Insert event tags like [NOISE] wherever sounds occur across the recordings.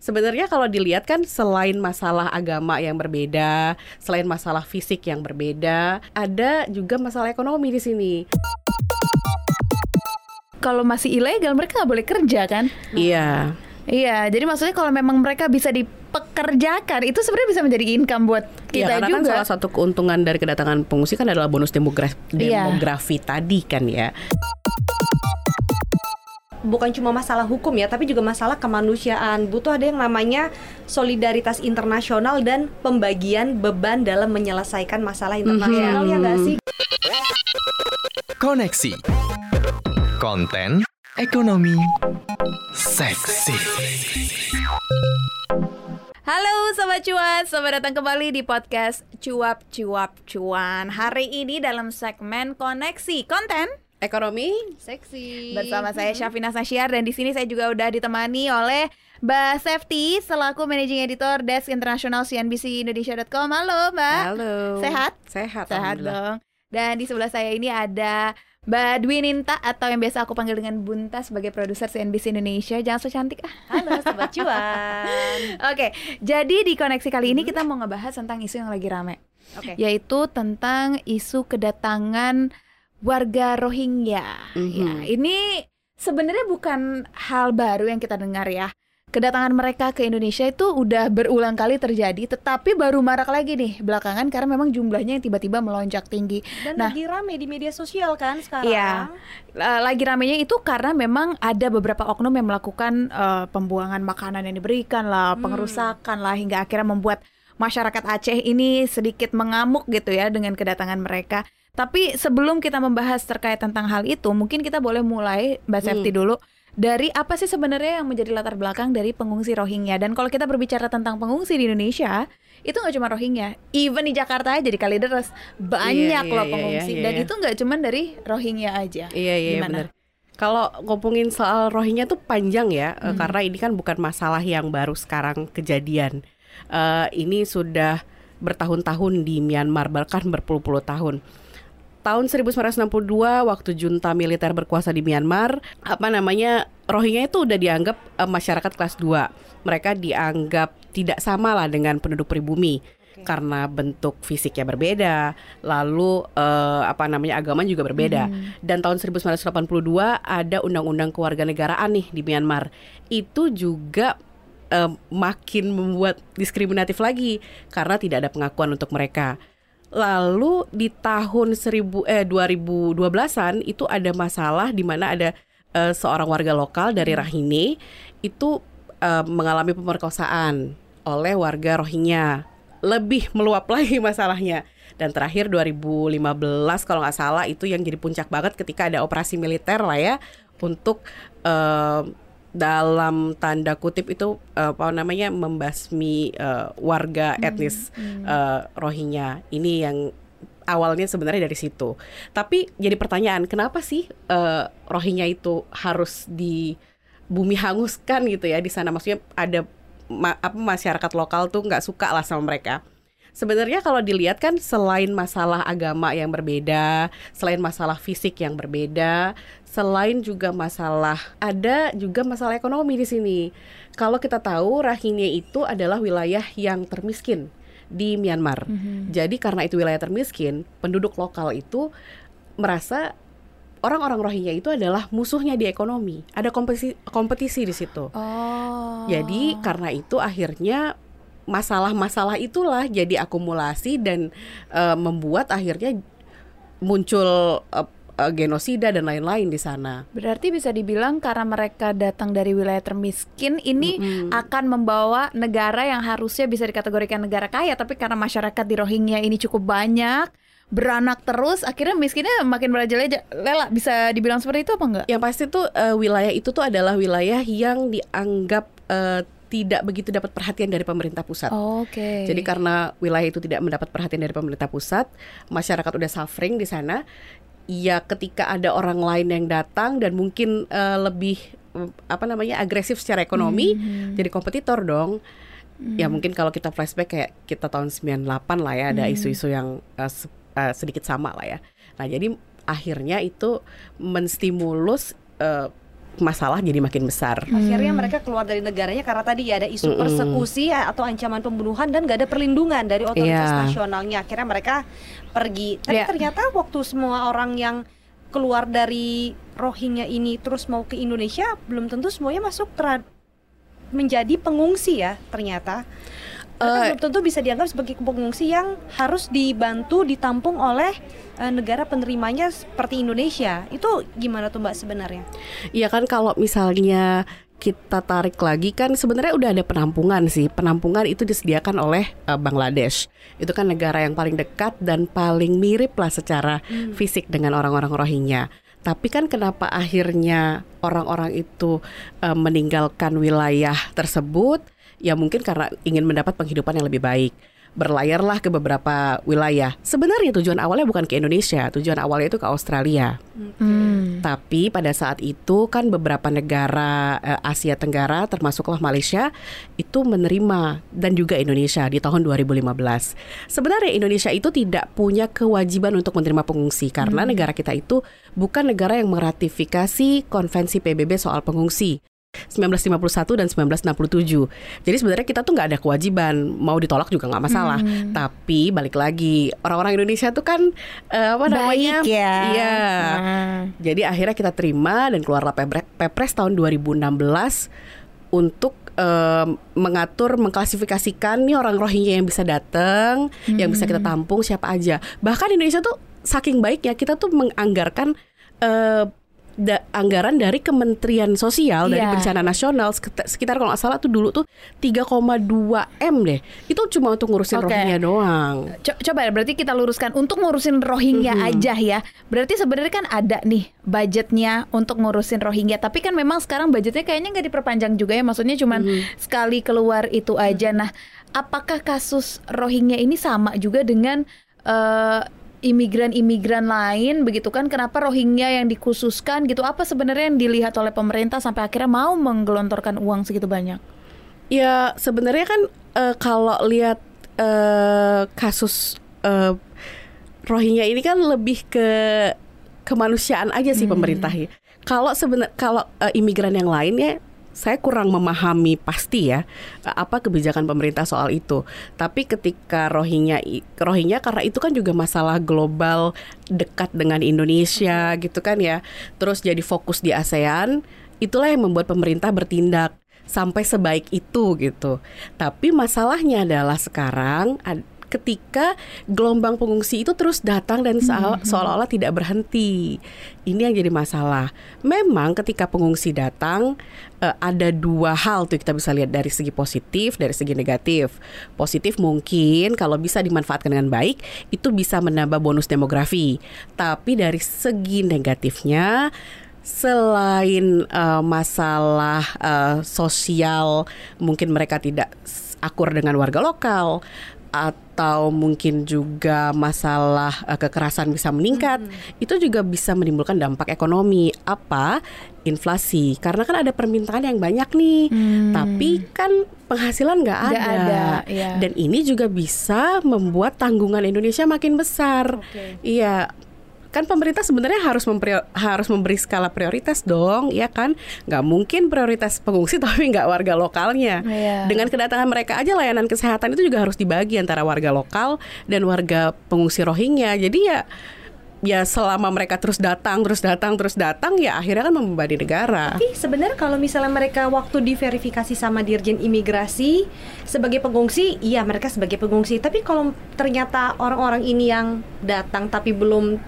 Sebenarnya kalau dilihat kan selain masalah agama yang berbeda, selain masalah fisik yang berbeda, ada juga masalah ekonomi di sini. Kalau masih ilegal mereka nggak boleh kerja kan? Iya. Iya, jadi maksudnya kalau memang mereka bisa dipekerjakan itu sebenarnya bisa menjadi income buat Iya, kita karena kan juga. salah satu keuntungan dari kedatangan pengungsi kan adalah bonus demografi, Iya. demografi tadi kan ya. Bukan cuma masalah hukum ya, tapi juga masalah kemanusiaan. Butuh ada yang namanya solidaritas internasional dan pembagian beban dalam menyelesaikan masalah internasional ya nggak sih? Koneksi. Konten Ekonomi Seksi. Halo Sobat Cuan, selamat datang kembali di podcast Cuap Cuap Cuan. Hari ini dalam segmen Koneksi. Konten Ekonomi Seksi. Bersama saya Syafina Sasyar dan di sini saya juga udah ditemani oleh Mbak Safety selaku Managing Editor Desk Internasional CNBC.Indonesia.com Halo Mbak Halo. Sehat? Sehat. Sehat dong Dan di sebelah saya ini ada Mbak Dwi Ninta atau yang biasa aku panggil dengan Bunta sebagai produser CNBC Indonesia Jangan so cantik ah Halo Sobat [LAUGHS] Cuan. Oke, jadi di koneksi kali ini kita mau ngebahas tentang isu yang lagi rame, Oke. yaitu tentang isu kedatangan warga Rohingya. Mhm. Ya, ini sebenarnya bukan hal baru yang kita dengar ya. Kedatangan mereka ke Indonesia itu udah berulang kali terjadi, tetapi baru marak lagi nih belakangan karena memang jumlahnya yang tiba-tiba melonjak tinggi. Dan Nah. lagi rame di media sosial kan sekarang. Iya. Lagi ramenya itu karena memang ada beberapa oknum yang melakukan uh, pembuangan makanan yang diberikan lah, Hmm. pengerusakan lah hingga akhirnya membuat masyarakat Aceh ini sedikit mengamuk gitu ya dengan kedatangan mereka. Tapi sebelum kita membahas terkait tentang hal itu, mungkin kita boleh mulai Mbak Septi dulu dari apa sih sebenarnya yang menjadi latar belakang dari pengungsi Rohingya dan kalau kita berbicara tentang pengungsi di Indonesia itu nggak cuma Rohingya, even di Jakarta aja di Kalideres banyak Iya, loh iya, pengungsi iya, dan iya. itu nggak cuma dari Rohingya aja. Iya iya Gimana? benar. Kalau ngomongin soal Rohingya tuh panjang ya, eh, Hmm. karena ini kan bukan masalah yang baru sekarang kejadian. Eh, ini sudah bertahun-tahun di Myanmar, bahkan berpuluh-puluh tahun. Tahun 1962 waktu junta militer berkuasa di Myanmar, apa namanya Rohingya itu udah dianggap eh, masyarakat kelas 2. Mereka dianggap tidak sama lah dengan penduduk pribumi karena bentuk fisiknya berbeda, lalu eh, apa namanya agama juga berbeda. Dan tahun 1982 ada undang-undang kewarganegaraan nih di Myanmar. Itu juga eh, makin membuat diskriminatif lagi karena tidak ada pengakuan untuk mereka. Lalu di tahun 1000 eh 2012-an itu ada masalah di mana ada eh, seorang warga lokal dari Rakhine itu eh, mengalami pemerkosaan oleh warga Rohingya. Lebih meluap [LAUGHS] lagi masalahnya. Dan terakhir 2015 kalau nggak salah itu yang jadi puncak banget ketika ada operasi militer lah ya untuk eh, dalam tanda kutip itu eh, apa namanya membasmi eh, warga etnis eh, Rohingya. Ini yang awalnya sebenarnya dari situ. Tapi jadi pertanyaan, kenapa sih eh, Rohingya itu harus di bumi hanguskan gitu ya di sana? Maksudnya ada ma- apa masyarakat lokal tuh nggak suka lah sama mereka. Sebenarnya kalau dilihat kan selain masalah agama yang berbeda, selain masalah fisik yang berbeda, selain juga masalah ada juga masalah ekonomi di sini. Kalau kita tahu Rakhine itu adalah wilayah yang termiskin di Myanmar. Jadi karena itu wilayah termiskin, penduduk lokal itu merasa orang-orang Rohingya itu adalah musuhnya di ekonomi. Ada kompetisi kompetisi di situ. Oh. Jadi karena itu akhirnya masalah-masalah itulah jadi akumulasi dan eh, membuat akhirnya muncul eh, genosida dan lain-lain di sana. Berarti bisa dibilang karena mereka datang dari wilayah termiskin ini akan membawa negara yang harusnya bisa dikategorikan negara kaya tapi karena masyarakat di Rohingya ini cukup banyak beranak terus akhirnya miskinnya makin merajalela lela bisa dibilang seperti itu apa enggak? Yang pasti tuh eh, wilayah itu tuh adalah wilayah yang dianggap eh, tidak begitu dapat perhatian dari pemerintah pusat. Oke. Jadi karena wilayah itu tidak mendapat perhatian dari pemerintah pusat, masyarakat udah suffering di sana. Ya ketika ada orang lain yang datang dan mungkin eh, lebih eh, apa namanya agresif secara ekonomi, jadi kompetitor dong. Ya mungkin kalau kita flashback kayak kita tahun 98 lah ya ada isu-isu yang se- eh, sedikit sama lah ya. Nah, jadi akhirnya itu menstimulus eh, masalah jadi makin besar. Akhirnya mereka keluar dari negaranya karena tadi ya ada isu Mm-mm. persekusi atau ancaman pembunuhan dan gak ada perlindungan dari otoritas Iya. nasionalnya. Akhirnya mereka pergi. Tapi Iya. ternyata waktu semua orang yang keluar dari Rohingya ini terus mau ke Indonesia, belum tentu semuanya masuk menjadi pengungsi ya ternyata. Mereka Eh, belum tentu bisa dianggap sebagai pengungsi yang harus dibantu ditampung oleh eh, negara penerimanya seperti Indonesia. Itu gimana tuh Mbak sebenarnya? Iya kan kalau misalnya kita tarik lagi kan sebenarnya udah ada penampungan sih. Penampungan itu disediakan oleh uh, Bangladesh. Itu kan negara yang paling dekat dan paling mirip lah secara fisik dengan orang-orang Rohingya. Tapi kan kenapa akhirnya orang-orang itu uh, meninggalkan wilayah tersebut? Ya mungkin karena ingin mendapat penghidupan yang lebih baik. Berlayarlah ke beberapa wilayah. Sebenarnya tujuan awalnya bukan ke Indonesia, tujuan awalnya itu ke Australia. Hmm. Tapi pada saat itu kan beberapa negara eh, Asia Tenggara termasuklah Malaysia itu menerima dan juga Indonesia di tahun 2015. Sebenarnya Indonesia itu tidak punya kewajiban untuk menerima pengungsi karena negara kita itu bukan negara yang meratifikasi konvensi PBB soal pengungsi. 1951 dan 1967. Jadi sebenarnya kita tuh nggak ada kewajiban mau ditolak juga nggak masalah. Tapi balik lagi orang-orang Indonesia tuh kan eh, apa namanya? Baik ya. Iya. Nah. Jadi akhirnya kita terima dan keluarlah Pepre- Pepres tahun 2016 untuk em, mengatur mengklasifikasikan nih orang Rohingya yang bisa datang, yang bisa kita tampung siapa aja. Bahkan Indonesia tuh saking baiknya kita tuh menganggarkan eh, da- anggaran dari Kementerian Sosial dari Iya. Bencana Nasional sekit- sekitar kalau nggak salah tuh dulu tuh 3,2 m deh. Itu cuma untuk ngurusin Oke. Rohingya doang. Co- coba ya, berarti kita luruskan untuk ngurusin Rohingya aja ya. Berarti sebenarnya kan ada nih budgetnya untuk ngurusin Rohingya. Tapi kan memang sekarang budgetnya kayaknya nggak diperpanjang juga ya. Maksudnya cuman sekali keluar itu aja. Nah, apakah kasus Rohingya ini sama juga dengan eh, imigran-imigran lain begitu kan? Kenapa Rohingya yang dikhususkan gitu? Apa sebenarnya yang dilihat oleh pemerintah sampai akhirnya mau menggelontorkan uang segitu banyak? Ya sebenarnya kan eh, kalau lihat eh, kasus eh, Rohingya ini kan lebih ke kemanusiaan aja sih pemerintah ya. Kalau sebenarnya kalau eh, imigran yang lainnya saya kurang memahami pasti ya eh, apa kebijakan pemerintah soal itu. Tapi ketika Rohingya Rohingya karena itu kan juga masalah global dekat dengan Indonesia gitu kan ya. Terus jadi fokus di ASEAN, itulah yang membuat pemerintah bertindak sampai sebaik itu gitu. Tapi masalahnya adalah sekarang ketika gelombang pengungsi itu terus datang dan seolah- seolah-olah tidak berhenti. Ini yang jadi masalah. Memang ketika pengungsi datang eh, ada dua hal tuh kita bisa lihat dari segi positif, dari segi negatif. Positif mungkin kalau bisa dimanfaatkan dengan baik itu bisa menambah bonus demografi. Tapi dari segi negatifnya selain eh, masalah eh, sosial mungkin mereka tidak akur dengan warga lokal atau mungkin juga masalah eh, kekerasan bisa meningkat itu juga bisa menimbulkan dampak ekonomi. Apa? Inflasi. Karena kan ada permintaan yang banyak nih. Tapi kan penghasilan nggak ada, ada, iya. dan ini juga bisa membuat tanggungan Indonesia makin besar. Iya kan pemerintah sebenarnya harus memprio- harus memberi skala prioritas dong, ya kan? Nggak mungkin prioritas pengungsi [LAUGHS] tapi nggak warga lokalnya. Iya. Dengan kedatangan mereka aja layanan kesehatan itu juga harus dibagi antara warga lokal dan warga pengungsi Rohingya. Jadi ya ya selama mereka terus datang, terus datang, terus datang ya akhirnya kan membebani negara. Tapi sebenarnya kalau misalnya mereka waktu diverifikasi sama Dirjen Imigrasi sebagai pengungsi, iya mereka sebagai pengungsi. Tapi kalau ternyata orang-orang ini yang datang tapi belum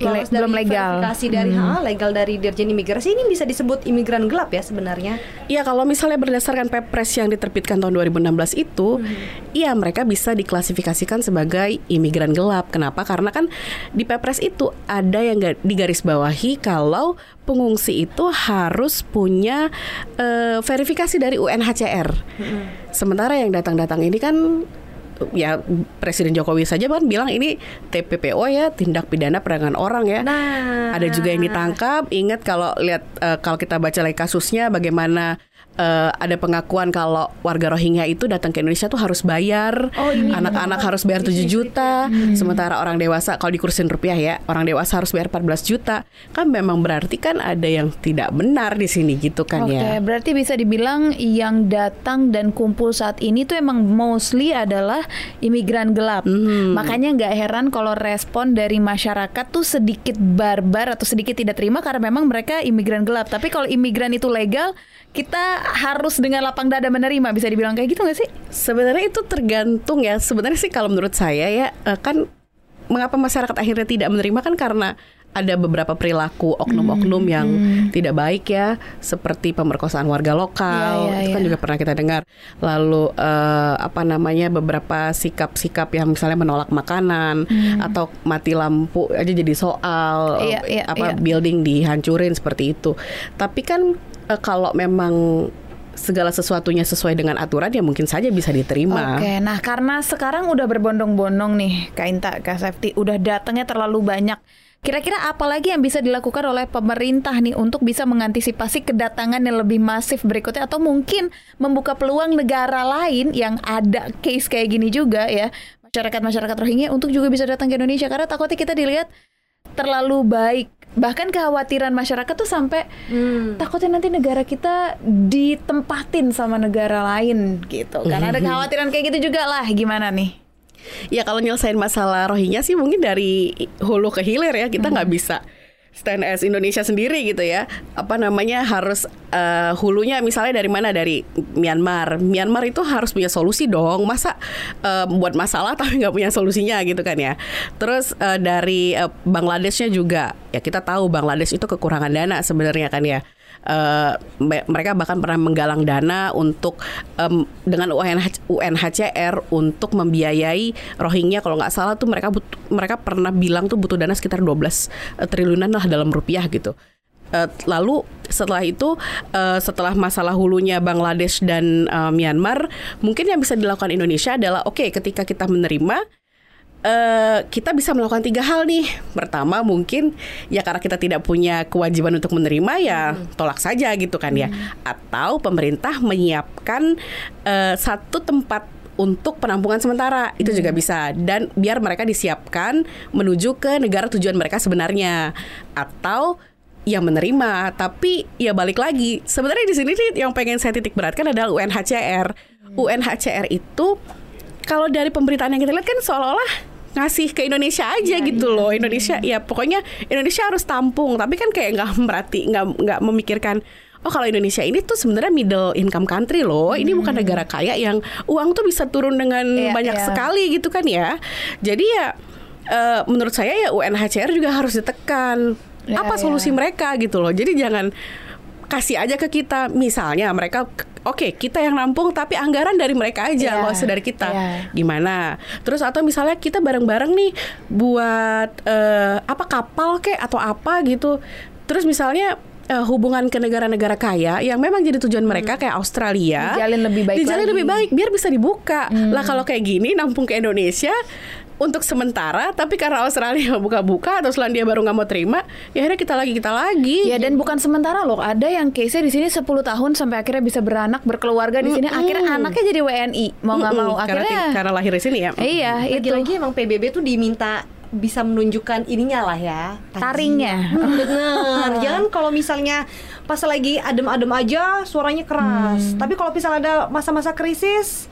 Ile- dari belum legal. verifikasi dari ha, legal dari Dirjen Imigrasi ini bisa disebut imigran gelap ya sebenarnya. Iya kalau misalnya berdasarkan Pepres yang diterbitkan tahun 2016 itu, iya mereka bisa diklasifikasikan sebagai imigran gelap. Kenapa? Karena kan di Pepres itu ada yang ga- digarisbawahi kalau pengungsi itu harus punya eh, verifikasi dari UNHCR. Sementara yang datang-datang ini kan ya Presiden Jokowi saja kan bilang ini TPPO ya tindak pidana perdagangan orang ya. Nah, Ada juga yang ditangkap. Ingat kalau lihat eh, kalau kita baca lagi kasusnya bagaimana eh, ada pengakuan kalau warga Rohingya itu datang ke Indonesia tuh harus bayar, Oh, ini anak-anak harus bayar 7 juta, sementara orang dewasa kalau dikursin rupiah ya, orang dewasa harus bayar 14 juta. Kan memang berarti kan ada yang tidak benar di sini gitu kan Oke, ya. berarti bisa dibilang yang datang dan kumpul saat ini tuh emang mostly adalah imigran gelap. Hmm. Makanya nggak heran kalau respon dari masyarakat tuh sedikit barbar atau sedikit tidak terima karena memang mereka imigran gelap. Tapi kalau imigran itu legal, kita harus dengan lapang dada menerima. Bisa dibilang kayak gitu nggak sih? Sebenarnya itu tergantung ya. Sebenarnya sih kalau menurut saya ya eh, kan mengapa masyarakat akhirnya tidak menerima kan karena ada beberapa perilaku oknum-oknum yang tidak baik ya, seperti pemerkosaan warga lokal, Iya, iya, itu kan iya. juga pernah kita dengar. Lalu eh, apa namanya beberapa sikap-sikap yang misalnya menolak makanan atau mati lampu aja jadi soal, Iya, iya, apa iya. building dihancurin seperti itu. Tapi kan eh, kalau memang segala sesuatunya sesuai dengan aturan ya mungkin saja bisa diterima. Oke, nah karena sekarang udah berbondong-bondong nih Kak Inta, Kak Safety, udah datangnya terlalu banyak. Kira-kira apa lagi yang bisa dilakukan oleh pemerintah nih untuk bisa mengantisipasi kedatangan yang lebih masif berikutnya? Atau mungkin membuka peluang negara lain yang ada case kayak gini juga ya masyarakat-masyarakat Rohingya untuk juga bisa datang ke Indonesia? Karena takutnya kita dilihat terlalu baik. Bahkan kekhawatiran masyarakat tuh sampai takutnya nanti negara kita ditempatin sama negara lain gitu kan. Ada [LAUGHS] kekhawatiran kayak gitu juga lah. Gimana nih Ya kalau nyelesain masalah Rohingya sih mungkin dari hulu ke hilir ya. Kita nggak bisa stand as Indonesia sendiri gitu ya. Apa namanya harus eh, hulunya misalnya dari mana? Dari Myanmar. Myanmar itu harus punya solusi dong. Masa eh, buat masalah [LAUGHS] tapi nggak punya solusinya gitu kan ya. Terus eh, dari eh, Bangladeshnya juga. Ya kita tahu Bangladesh itu kekurangan dana sebenarnya kan ya Eh, me- mereka bahkan pernah menggalang dana untuk em, dengan UNH UNHCR untuk membiayai Rohingya kalau nggak salah tuh mereka but- mereka pernah bilang tuh butuh dana sekitar 12 triliunan lah dalam rupiah gitu. Eh, lalu setelah itu eh, setelah masalah hulunya Bangladesh dan eh, Myanmar mungkin yang bisa dilakukan Indonesia adalah oke ketika kita menerima eh kita bisa melakukan tiga hal nih. Pertama mungkin ya karena kita tidak punya kewajiban untuk menerima ya tolak saja gitu kan ya. Atau pemerintah menyiapkan eh, satu tempat untuk penampungan sementara. Itu juga bisa. Dan biar mereka disiapkan menuju ke negara tujuan mereka sebenarnya. Atau ya menerima. Tapi ya balik lagi. Sebenarnya di sini nih yang pengen saya titik beratkan adalah UNHCR UNHCR itu kalau dari pemberitaan yang kita lihat kan seolah-olah ngasih ke Indonesia aja gitu loh. Indonesia ya pokoknya Indonesia harus tampung. Tapi kan kayak nggak merhati nggak nggak memikirkan oh kalau Indonesia ini tuh sebenarnya middle income country loh. Ini bukan negara kaya yang uang tuh bisa turun dengan Iya, banyak iya. sekali gitu kan ya. Jadi ya eh, menurut saya ya UNHCR juga harus ditekan. Iya, apa iya. solusi mereka gitu loh. Jadi jangan kasih aja ke kita. Misalnya mereka oke kita yang nampung tapi anggaran dari mereka aja Iya, nggak usah dari kita. Iya. gimana? Terus atau misalnya kita bareng-bareng nih buat eh, apa kapal kek atau apa gitu. Terus misalnya eh, hubungan ke negara-negara kaya yang memang jadi tujuan mereka kayak Australia Dijalin lebih baik dijalin lagi. lebih baik biar bisa dibuka. Lah kalau kayak gini nampung ke Indonesia untuk sementara tapi karena Australia [LAUGHS] buka-buka atau Selandia baru nggak mau terima ya akhirnya kita lagi kita lagi. Ya dan bukan sementara loh, ada yang case-nya di sini 10 tahun sampai akhirnya bisa beranak, berkeluarga di sini, akhirnya anaknya jadi WNI, mau nggak mau. Mm-mm, karena, akhirnya. karena lahir di sini ya. Iya, itu. Lagi-lagi emang PBB tuh diminta bisa menunjukkan ininya lah ya Taringnya. Hmm, bener. [LAUGHS] Jangan kalau misalnya pas lagi adem-adem aja suaranya keras. Tapi kalau misalnya ada masa-masa krisis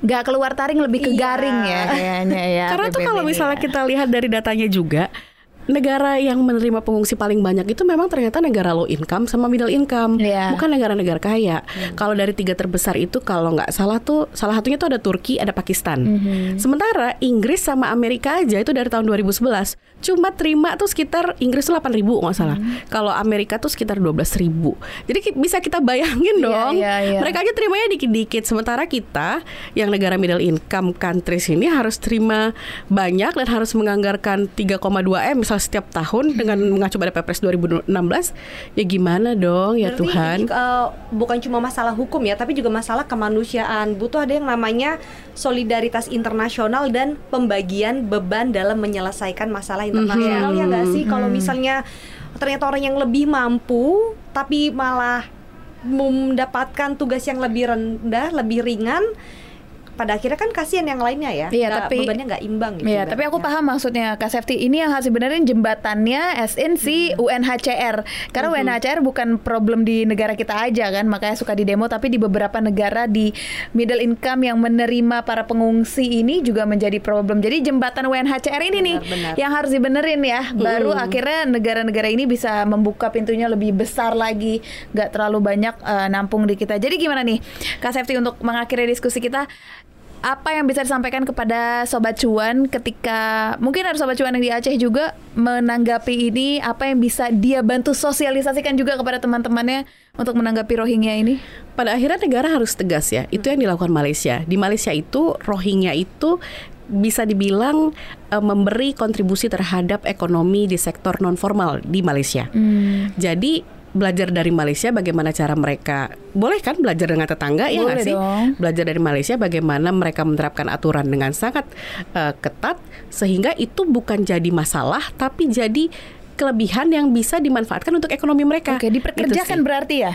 Nggak keluar taring lebih ke Iya. garing ya kayaknya ya. [LAUGHS] Karena tuh kalau misalnya ya. kita lihat dari datanya juga negara yang menerima pengungsi paling banyak itu memang ternyata negara low income sama middle income, Iya. bukan negara-negara kaya. Kalau dari tiga terbesar itu kalau nggak salah tuh salah satunya tuh ada Turki, ada Pakistan. Sementara Inggris sama Amerika aja itu dari tahun 2011 cuma terima tuh sekitar Inggris tuh 8 ribu nggak salah. Kalau Amerika tuh sekitar 12 ribu. Jadi bisa kita bayangin Iya, dong. iya, iya. Mereka aja terimanya dikit-dikit. Sementara kita yang negara middle income countries ini harus terima banyak dan harus menganggarkan 3,2 m setiap tahun dengan mengacu pada Perpres 2016. Ya gimana dong ya Berarti Tuhan. ini, eh, bukan cuma masalah hukum ya, tapi juga masalah kemanusiaan. Butuh ada yang namanya solidaritas internasional dan pembagian beban dalam menyelesaikan masalah internasional ya nggak sih? Kalau misalnya ternyata orang yang lebih mampu, tapi malah mendapatkan tugas yang lebih rendah, lebih ringan, pada akhirnya kan kasihan yang lainnya ya. Iya, Nggak- tapi- bebannya nggak imbang gitu. Iya, tapi aku paham maksudnya Kak Safety. Ini yang harus dibenerin jembatannya SN si UNHCR. Karena UNHCR bukan problem di negara kita aja kan, makanya suka di demo tapi di beberapa negara di middle income yang menerima para pengungsi ini juga menjadi problem. Jadi jembatan UNHCR ini nih Benar-benar. yang harus dibenerin ya. Baru akhirnya negara-negara ini bisa membuka pintunya lebih besar lagi, nggak terlalu banyak eh, nampung di kita. Jadi gimana nih Kak Safety untuk mengakhiri diskusi kita apa yang bisa disampaikan kepada sobat cuan ketika mungkin ada sobat cuan yang di Aceh juga menanggapi ini apa yang bisa dia bantu sosialisasikan juga kepada teman-temannya untuk menanggapi Rohingya ini Pada akhirnya negara harus tegas ya. Itu yang dilakukan Malaysia. Di Malaysia itu Rohingya itu bisa dibilang eh, memberi kontribusi terhadap ekonomi di sektor non formal di Malaysia. Jadi belajar dari Malaysia bagaimana cara mereka boleh kan belajar dengan tetangga ya nggak Boleh sih? dong. Belajar dari Malaysia bagaimana mereka menerapkan aturan dengan sangat eh, ketat sehingga itu bukan jadi masalah tapi jadi kelebihan yang bisa dimanfaatkan untuk ekonomi mereka. Oke Gitu diperkerjakan sih. berarti ya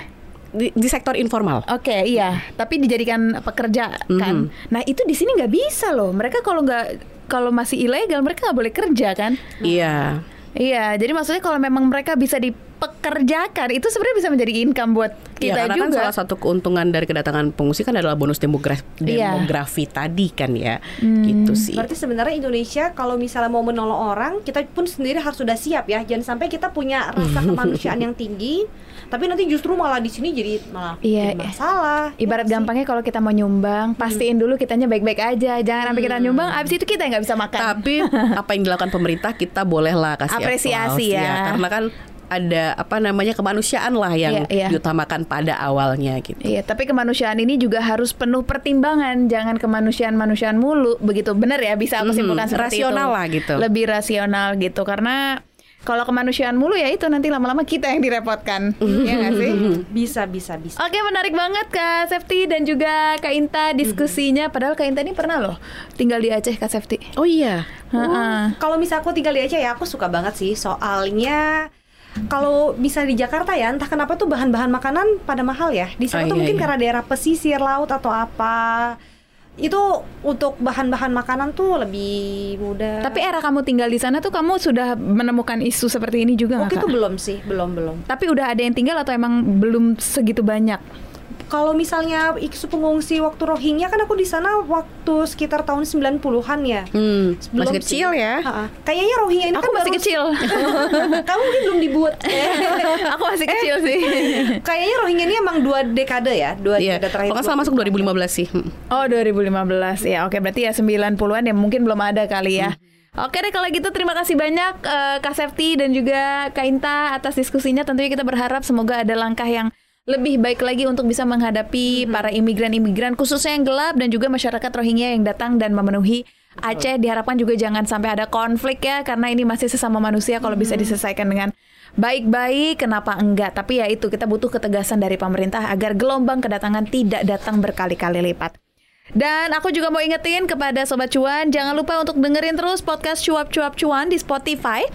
di, di sektor informal. Oke iya tapi dijadikan pekerja kan nah itu di sini nggak bisa loh mereka kalau nggak kalau masih ilegal mereka nggak boleh kerja kan Iya. Iya, jadi maksudnya kalau memang mereka bisa dipekerjakan, itu sebenarnya bisa menjadi income buat Iya, kita karena kan juga. salah satu keuntungan dari kedatangan pengungsi kan adalah bonus demografi, Iya. demografi tadi kan ya, gitu sih. Berarti sebenarnya Indonesia kalau misalnya mau menolong orang, kita pun sendiri harus sudah siap ya. Jangan sampai kita punya rasa [LAUGHS] kemanusiaan yang tinggi, tapi nanti justru malah di sini jadi malah Iya, jadi iya. masalah. Ibarat Ya gampangnya kalau kita mau nyumbang, pastiin dulu kitanya baik-baik aja. Jangan sampai kita nyumbang, abis itu kita nggak bisa makan. Tapi apa yang dilakukan pemerintah kita bolehlah kasih Apresiasi applause ya. karena kan ada apa namanya kemanusiaan lah yang Iya, iya. diutamakan pada awalnya gitu. Iya, tapi kemanusiaan ini juga harus penuh pertimbangan, jangan kemanusiaan-manusiaan mulu, begitu. Bener ya, bisa aku simpulkan seperti rasional itu. lah gitu. Lebih rasional gitu, karena kalau kemanusiaan mulu ya itu nanti lama-lama kita yang direpotkan, ya nggak sih? bisa bisa bisa. Oke menarik banget Kak Safety dan juga Kak Inta diskusinya. Padahal Kak Inta ini pernah loh tinggal di Aceh Kak Safety. Oh iya. Ha-ha. Kalau misal aku tinggal di Aceh ya aku suka banget sih soalnya kalau bisa di Jakarta ya entah kenapa tuh bahan-bahan makanan pada mahal ya. Di sana Oh, tuh iya, mungkin iya. karena daerah pesisir laut atau apa. Itu untuk bahan-bahan makanan tuh lebih mudah. Tapi era kamu tinggal di sana tuh kamu sudah menemukan isu seperti ini juga nggak Waktu itu belum sih, belum belum. Tapi udah ada yang tinggal atau emang belum segitu banyak? Kalau misalnya isu pengungsi waktu Rohingya kan aku di sana waktu sekitar tahun 90-an ya. Hmm, Belum masih sih. kecil ya. Ha-ha. Kayaknya Rohingya ini Aku kan masih baru- kecil. [LAUGHS] Kamu mungkin belum dibuat. [LAUGHS] Aku masih kecil sih. [LAUGHS] Kayaknya Rohingya ini emang dua dekade ya, dua Iya. dekade terakhir. Kalau salah masuk 2015 sih. Hmm. Oh 2015 ya oke berarti ya 90-an ya mungkin belum ada kali ya Oke deh kalau gitu terima kasih banyak eh, Kak Safety dan juga Kak Inta atas diskusinya tentunya kita berharap semoga ada langkah yang lebih baik lagi untuk bisa menghadapi para imigran-imigran khususnya yang gelap dan juga masyarakat Rohingya yang datang dan memenuhi Aceh. Diharapkan juga jangan sampai ada konflik ya karena ini masih sesama manusia kalau bisa diselesaikan dengan baik-baik kenapa enggak? Tapi ya itu kita butuh ketegasan dari pemerintah agar gelombang kedatangan tidak datang berkali-kali lipat. Dan aku juga mau ingetin kepada Sobat Cuan, jangan lupa untuk dengerin terus podcast Cuap-Cuap Cuan di Spotify,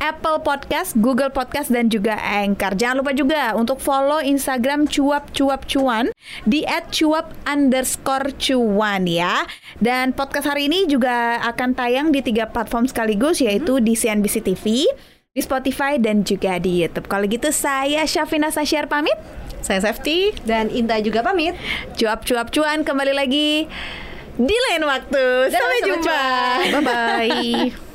Apple Podcast, Google Podcast, dan juga Anchor. Jangan lupa juga untuk follow Instagram Cuap-Cuap Cuan di @cuap underscore cuan ya. Dan podcast hari ini juga akan tayang di tiga platform sekaligus, yaitu di CNBC TV, di Spotify, dan juga di Youtube. Kalau gitu saya Syafina Sasyar pamit. Saya Safety. Dan Inta juga pamit. Cuap-cuap cuan kembali lagi di lain waktu. Sampai jumpa. Bye bye.